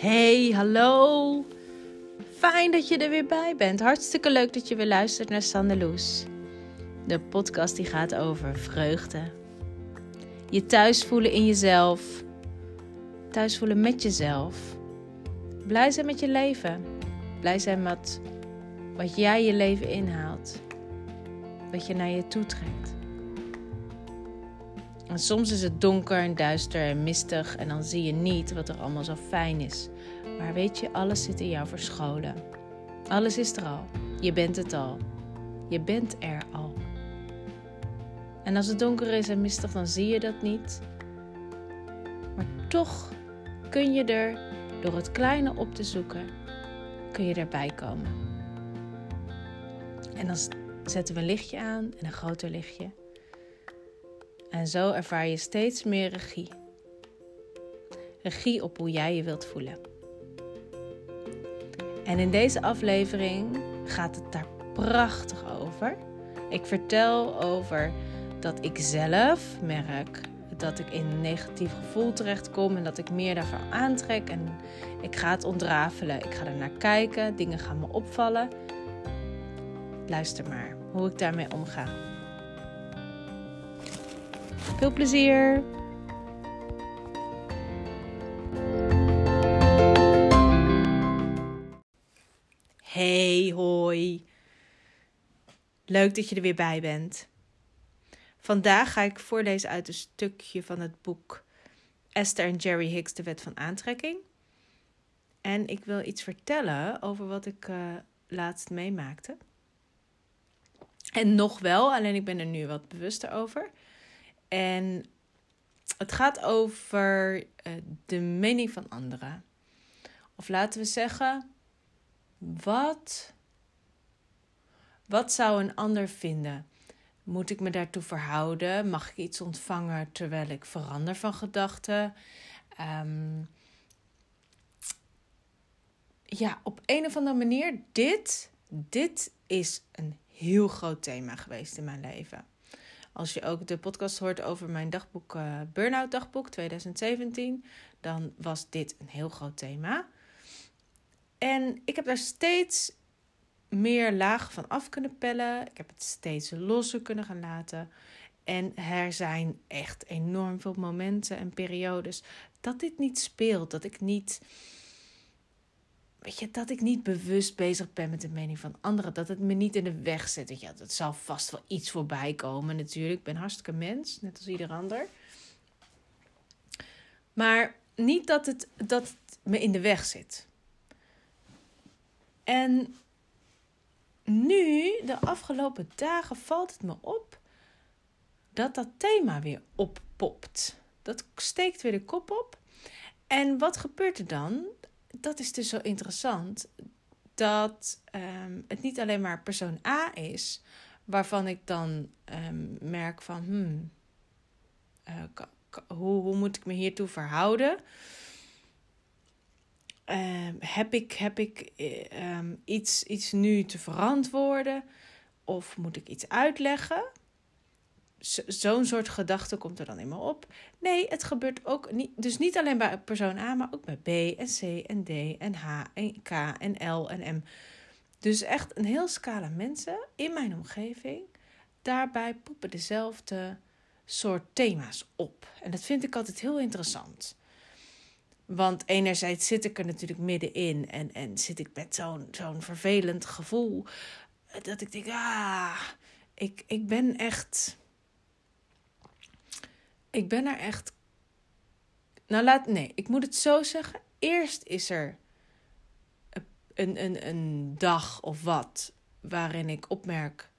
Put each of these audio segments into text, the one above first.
Hey, hallo. Fijn dat je er weer bij bent. Hartstikke leuk dat je weer luistert naar Sandeloes. De podcast die gaat over vreugde. Je thuis voelen in jezelf. Thuis voelen met jezelf. Blij zijn met je leven. Blij zijn met wat jij je leven inhaalt. Wat je naar je toe trekt. En soms is het donker en duister en mistig en dan zie je niet wat er allemaal zo fijn is. Maar weet je, alles zit in jou verscholen. Alles is er al. Je bent het al. Je bent er al. En als het donker is en mistig, dan zie je dat niet. Maar toch kun je er, door het kleine op te zoeken, kun je erbij komen. En dan zetten we een lichtje aan en een groter lichtje. En zo ervaar je steeds meer regie. Regie op hoe jij je wilt voelen. En in deze aflevering gaat het daar prachtig over. Ik vertel over dat ik zelf merk dat ik in een negatief gevoel terechtkom en dat ik meer daarvan aantrek. En ik ga het ontrafelen. Ik ga er naar kijken. Dingen gaan me opvallen. Luister maar hoe ik daarmee omga. Veel plezier! Hey, hoi. Leuk dat je er weer bij bent. Vandaag ga ik voorlezen uit een stukje van het boek Esther en Jerry Hicks, de wet van aantrekking. En ik wil iets vertellen over wat ik uh, laatst meemaakte. En nog wel, alleen ik ben er nu wat bewuster over. En het gaat over uh, de mening van anderen. Of laten we zeggen, wat, wat zou een ander vinden? Moet ik me daartoe verhouden? Mag ik iets ontvangen terwijl ik verander van gedachten? Um, ja, op een of andere manier, dit, dit is een heel groot thema geweest in mijn leven. Als je ook de podcast hoort over mijn dagboek, uh, Burnout Dagboek 2017, dan was dit een heel groot thema. En ik heb daar steeds meer lagen van af kunnen pellen. Ik heb het steeds losser kunnen gaan laten. En er zijn echt enorm veel momenten en periodes dat dit niet speelt. Dat ik niet. Weet je, dat ik niet bewust bezig ben met de mening van anderen. Dat het me niet in de weg zit. Ja, dat zal vast wel iets voorbij komen natuurlijk. Ik ben hartstikke mens, net als ieder ander. Maar niet dat het, dat het me in de weg zit. En nu, de afgelopen dagen, valt het me op dat dat thema weer oppopt. Dat steekt weer de kop op. En wat gebeurt er dan? Dat is dus zo interessant. Dat um, het niet alleen maar persoon A is, waarvan ik dan um, merk van, hmm, uh, hoe, hoe moet ik me hiertoe verhouden? Uh, heb ik, heb ik uh, iets, iets nu te verantwoorden? Of moet ik iets uitleggen? Zo'n soort gedachte komt er dan in me op. Nee, het gebeurt ook niet. Dus niet alleen bij persoon A, maar ook bij B en C en D en H en K en L en M. Dus echt een heel scala mensen in mijn omgeving. Daarbij poepen dezelfde soort thema's op. En dat vind ik altijd heel interessant. Want enerzijds zit ik er natuurlijk middenin en, en zit ik met zo'n zo'n vervelend gevoel. Dat ik denk, ah, ik, ik ben echt. Ik ben er echt. Nou, laat. Nee, ik moet het zo zeggen. Eerst is er een, een, een dag of wat waarin ik opmerk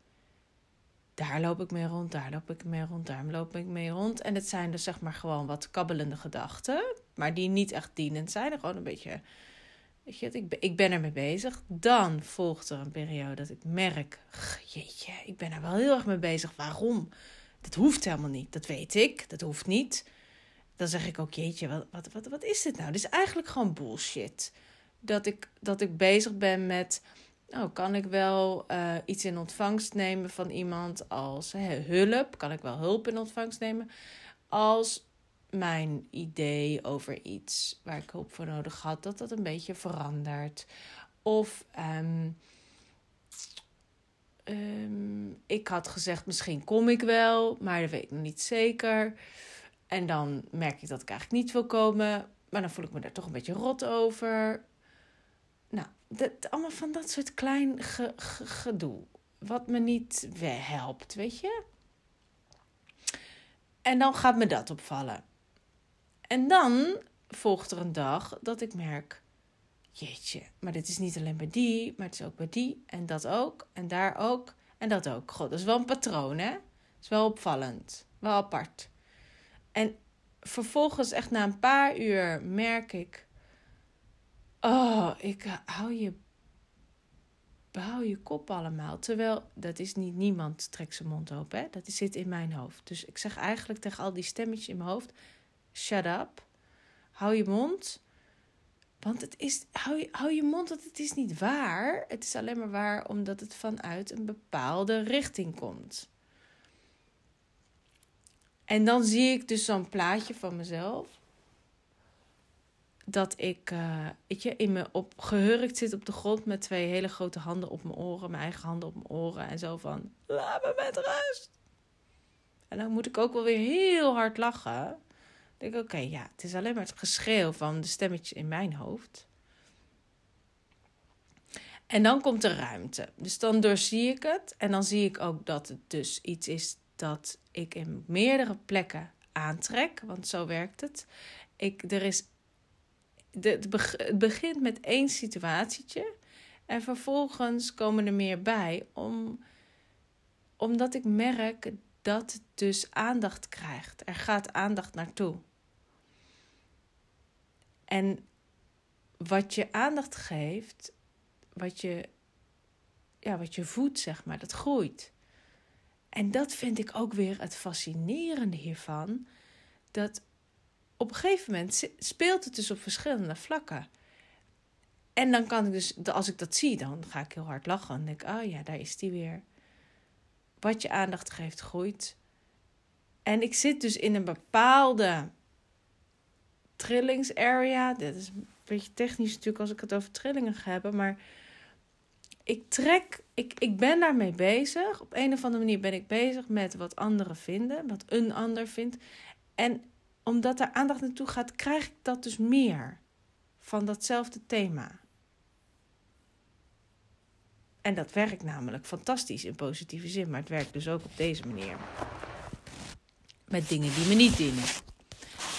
daar loop ik mee rond, daar loop ik mee rond, daar loop ik mee rond. En het zijn dus zeg maar gewoon wat kabbelende gedachten, maar die niet echt dienend zijn. Gewoon een beetje, weet je, ik ben, ik ben ermee bezig. Dan volgt er een periode dat ik merk, jeetje, ik ben er wel heel erg mee bezig. Waarom? Dat hoeft helemaal niet, dat weet ik, dat hoeft niet. Dan zeg ik ook, jeetje, wat, wat, wat, wat is dit nou? Dit is eigenlijk gewoon bullshit. Dat ik, dat ik bezig ben met Oh, kan ik wel uh, iets in ontvangst nemen van iemand als hulp? Kan ik wel hulp in ontvangst nemen? Als mijn idee over iets waar ik hulp voor nodig had, dat dat een beetje verandert. Of ehm, ehm, ik had gezegd, misschien kom ik wel, maar dat weet ik nog niet zeker. En dan merk ik dat ik eigenlijk niet wil komen, maar dan voel ik me daar toch een beetje rot over. Nou, dat, allemaal van dat soort klein gedoe. Wat me niet helpt, weet je? En dan gaat me dat opvallen. En dan volgt er een dag dat ik merk: jeetje, maar dit is niet alleen bij die, maar het is ook bij die en dat ook en daar ook en dat ook. God, dat is wel een patroon, hè? Dat is wel opvallend, wel apart. En vervolgens, echt na een paar uur, merk ik: oh, ik hou je Behoud je kop allemaal. Terwijl dat is niet niemand trekt zijn mond open. Hè? Dat zit in mijn hoofd. Dus ik zeg eigenlijk tegen al die stemmetjes in mijn hoofd: shut up. Hou je mond. Want het is, hou je, hou je mond, want het is niet waar. Het is alleen maar waar omdat het vanuit een bepaalde richting komt. En dan zie ik dus zo'n plaatje van mezelf dat ik uh, weet je, in me op gehurkt zit op de grond met twee hele grote handen op mijn oren, mijn eigen handen op mijn oren en zo van laat me met rust. En dan moet ik ook wel weer heel hard lachen. Denk ik, oké, ja, het is alleen maar het geschreeuw van de stemmetjes in mijn hoofd. En dan komt er ruimte. Dus dan doorzie ik het. En dan zie ik ook dat het dus iets is dat ik in meerdere plekken aantrek. Want zo werkt het. Ik, er is het begint met één situatietje. En vervolgens komen er meer bij. Om, omdat ik merk dat het dus aandacht krijgt. Er gaat aandacht naartoe. En wat je aandacht geeft, wat je, ja, wat je voedt, zeg maar, dat groeit. En dat vind ik ook weer het fascinerende hiervan. Dat op een gegeven moment speelt het dus op verschillende vlakken. En dan kan ik dus, als ik dat zie, dan ga ik heel hard lachen. En denk oh ja, daar is die weer. Wat je aandacht geeft, groeit. En ik zit dus in een bepaalde trillingsarea. Dit is een beetje technisch natuurlijk als ik het over trillingen ga hebben. Maar ik trek, ik, ik ben daarmee bezig. Op een of andere manier ben ik bezig met wat anderen vinden. Wat een ander vindt. En omdat er aandacht naartoe gaat, krijg ik dat dus meer van datzelfde thema. En dat werkt namelijk fantastisch in positieve zin, maar het werkt dus ook op deze manier. Met dingen die me niet dienen.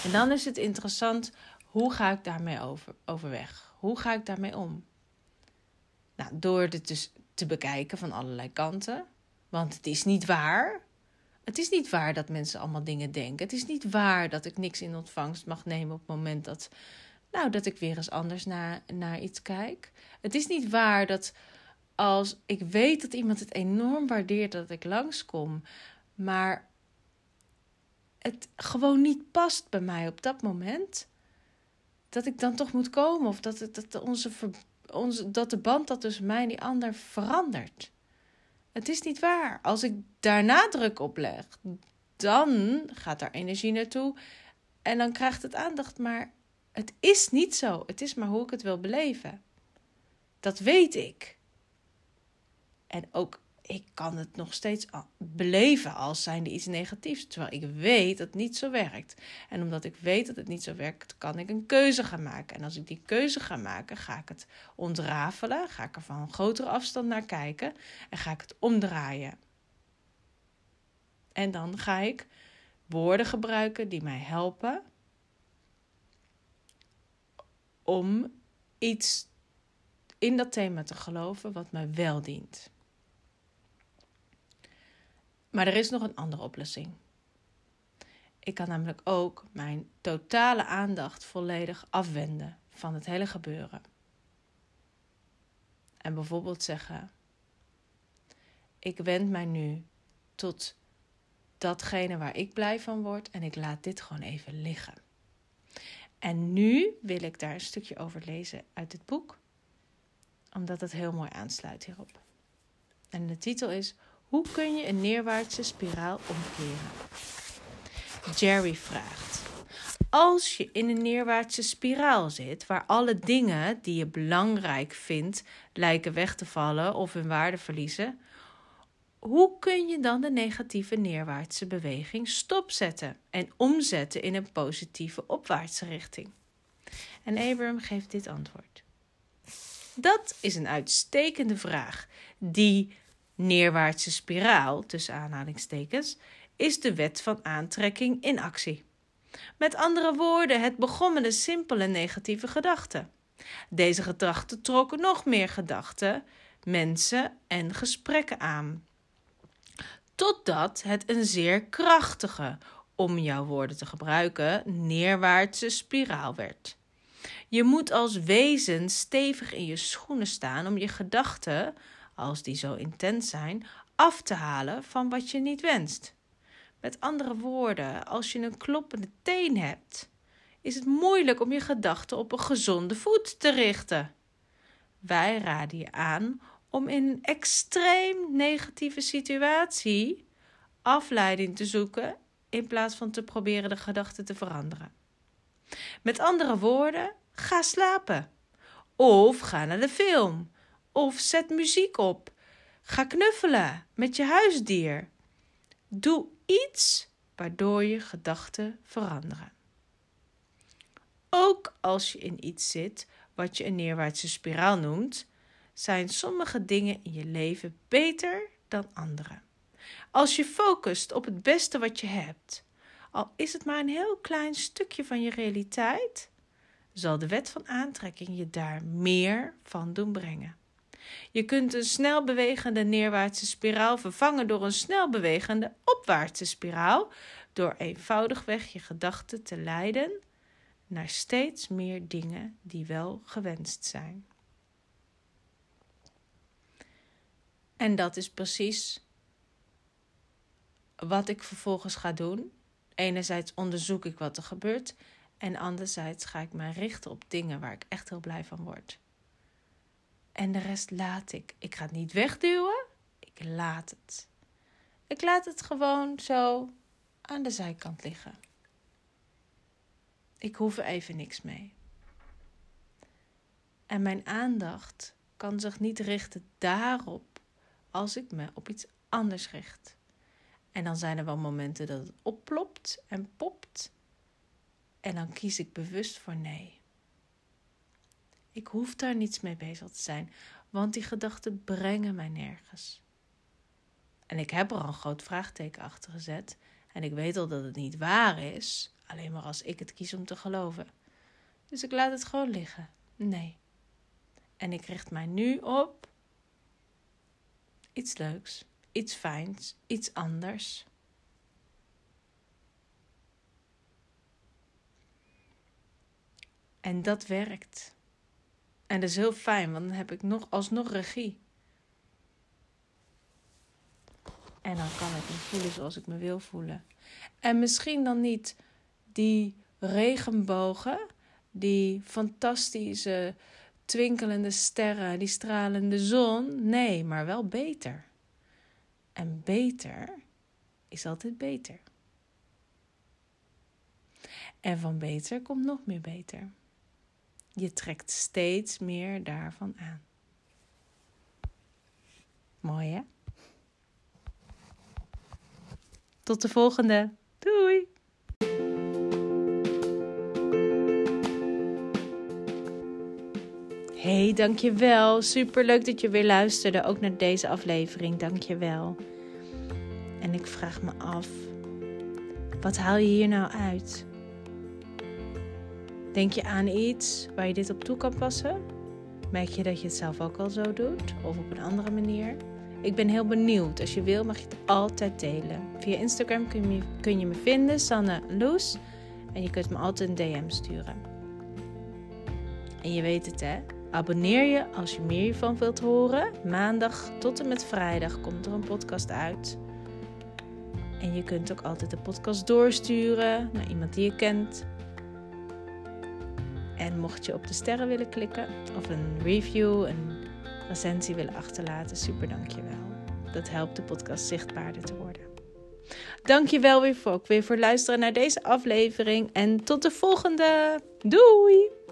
En dan is het interessant, hoe ga ik daarmee over, overweg? Hoe ga ik daarmee om? Nou, door dit dus te bekijken van allerlei kanten. Want het is niet waar. Het is niet waar dat mensen allemaal dingen denken. Het is niet waar dat ik niks in ontvangst mag nemen op het moment dat, nou, dat ik weer eens anders naar, naar iets kijk. Het is niet waar dat als ik weet dat iemand het enorm waardeert dat ik langskom, maar het gewoon niet past bij mij op dat moment, dat ik dan toch moet komen of dat, het, dat, onze, onze, dat de band dat tussen mij en die ander verandert. Het is niet waar. Als ik daar nadruk op leg, dan gaat daar energie naartoe en dan krijgt het aandacht. Maar het is niet zo. Het is maar hoe ik het wil beleven. Dat weet ik. En ook ik kan het nog steeds beleven als zijnde iets negatiefs. Terwijl ik weet dat het niet zo werkt. En omdat ik weet dat het niet zo werkt, kan ik een keuze gaan maken. En als ik die keuze ga maken, ga ik het ontrafelen. Ga ik er van een grotere afstand naar kijken. En ga ik het omdraaien. En dan ga ik woorden gebruiken die mij helpen om iets in dat thema te geloven wat mij wel dient. Maar er is nog een andere oplossing. Ik kan namelijk ook mijn totale aandacht volledig afwenden van het hele gebeuren. En bijvoorbeeld zeggen: Ik wend mij nu tot datgene waar ik blij van word en ik laat dit gewoon even liggen. En nu wil ik daar een stukje over lezen uit het boek, omdat het heel mooi aansluit hierop. En de titel is hoe kun je een neerwaartse spiraal omkeren? Jerry vraagt: als je in een neerwaartse spiraal zit, waar alle dingen die je belangrijk vindt lijken weg te vallen of hun waarde verliezen, hoe kun je dan de negatieve neerwaartse beweging stopzetten en omzetten in een positieve opwaartse richting? En Abraham geeft dit antwoord. Dat is een uitstekende vraag. Die neerwaartse spiraal, tussen aanhalingstekens, is de wet van aantrekking in actie. Met andere woorden, het begon met een simpele negatieve gedachte. Deze gedachten trokken nog meer gedachten, mensen en gesprekken aan. Totdat het een zeer krachtige, om jouw woorden te gebruiken, neerwaartse spiraal werd. Je moet als wezen stevig in je schoenen staan om je gedachten, als die zo intens zijn, af te halen van wat je niet wenst. Met andere woorden, als je een kloppende teen hebt, is het moeilijk om je gedachten op een gezonde voet te richten. Wij raden je aan om in een extreem negatieve situatie afleiding te zoeken in plaats van te proberen de gedachten te veranderen. Met andere woorden, ga slapen. Of ga naar de film. Of zet muziek op. Ga knuffelen met je huisdier. Doe iets waardoor je gedachten veranderen. Ook als je in iets zit wat je een neerwaartse spiraal noemt, zijn sommige dingen in je leven beter dan andere. Als je focust op het beste wat je hebt, al is het maar een heel klein stukje van je realiteit, zal de wet van aantrekking je daar meer van doen brengen. Je kunt een snel bewegende neerwaartse spiraal vervangen door een snel bewegende opwaartse spiraal, door eenvoudigweg je gedachten te leiden naar steeds meer dingen die wel gewenst zijn. En dat is precies wat ik vervolgens ga doen. Enerzijds onderzoek ik wat er gebeurt en anderzijds ga ik me richten op dingen waar ik echt heel blij van word. En de rest laat ik. Ik ga het niet wegduwen. Ik laat het. Ik laat het gewoon zo aan de zijkant liggen. Ik hoef er even niks mee. En mijn aandacht kan zich niet richten daarop als ik me op iets anders richt. En dan zijn er wel momenten dat het opplopt en popt. En dan kies ik bewust voor nee. Ik hoef daar niets mee bezig te zijn, want die gedachten brengen mij nergens. En ik heb er al een groot vraagteken achter gezet. En ik weet al dat het niet waar is, alleen maar als ik het kies om te geloven. Dus ik laat het gewoon liggen. Nee. En ik richt mij nu op iets leuks, iets fijns, iets anders. En dat werkt. En dat is heel fijn, want dan heb ik nog, alsnog regie. En dan kan ik me voelen zoals ik me wil voelen. En misschien dan niet die regenbogen, die fantastische twinkelende sterren, die stralende zon. Nee, maar wel beter. En beter is altijd beter. En van beter komt nog meer beter. Je trekt steeds meer daarvan aan. Mooi hè? Tot de volgende. Doei! Hey, dankjewel. Super leuk dat je weer luisterde, ook naar deze aflevering. Dankjewel. En ik vraag me af, wat haal je hier nou uit? Denk je aan iets waar je dit op toe kan passen? Merk je dat je het zelf ook al zo doet of op een andere manier? Ik ben heel benieuwd. Als je wil, mag je het altijd delen. Via Instagram kun je, kun je me vinden, Sanne Loes. En je kunt me altijd een DM sturen. En je weet het hè. Abonneer je als je meer hiervan wilt horen. Maandag tot en met vrijdag komt er een podcast uit. En je kunt ook altijd de podcast doorsturen naar iemand die je kent. En mocht je op de sterren willen klikken of een review, een recensie willen achterlaten, super dankjewel. Dat helpt de podcast zichtbaarder te worden. Dank je wel weer voor, weer voor luisteren naar deze aflevering. En tot de volgende. Doei!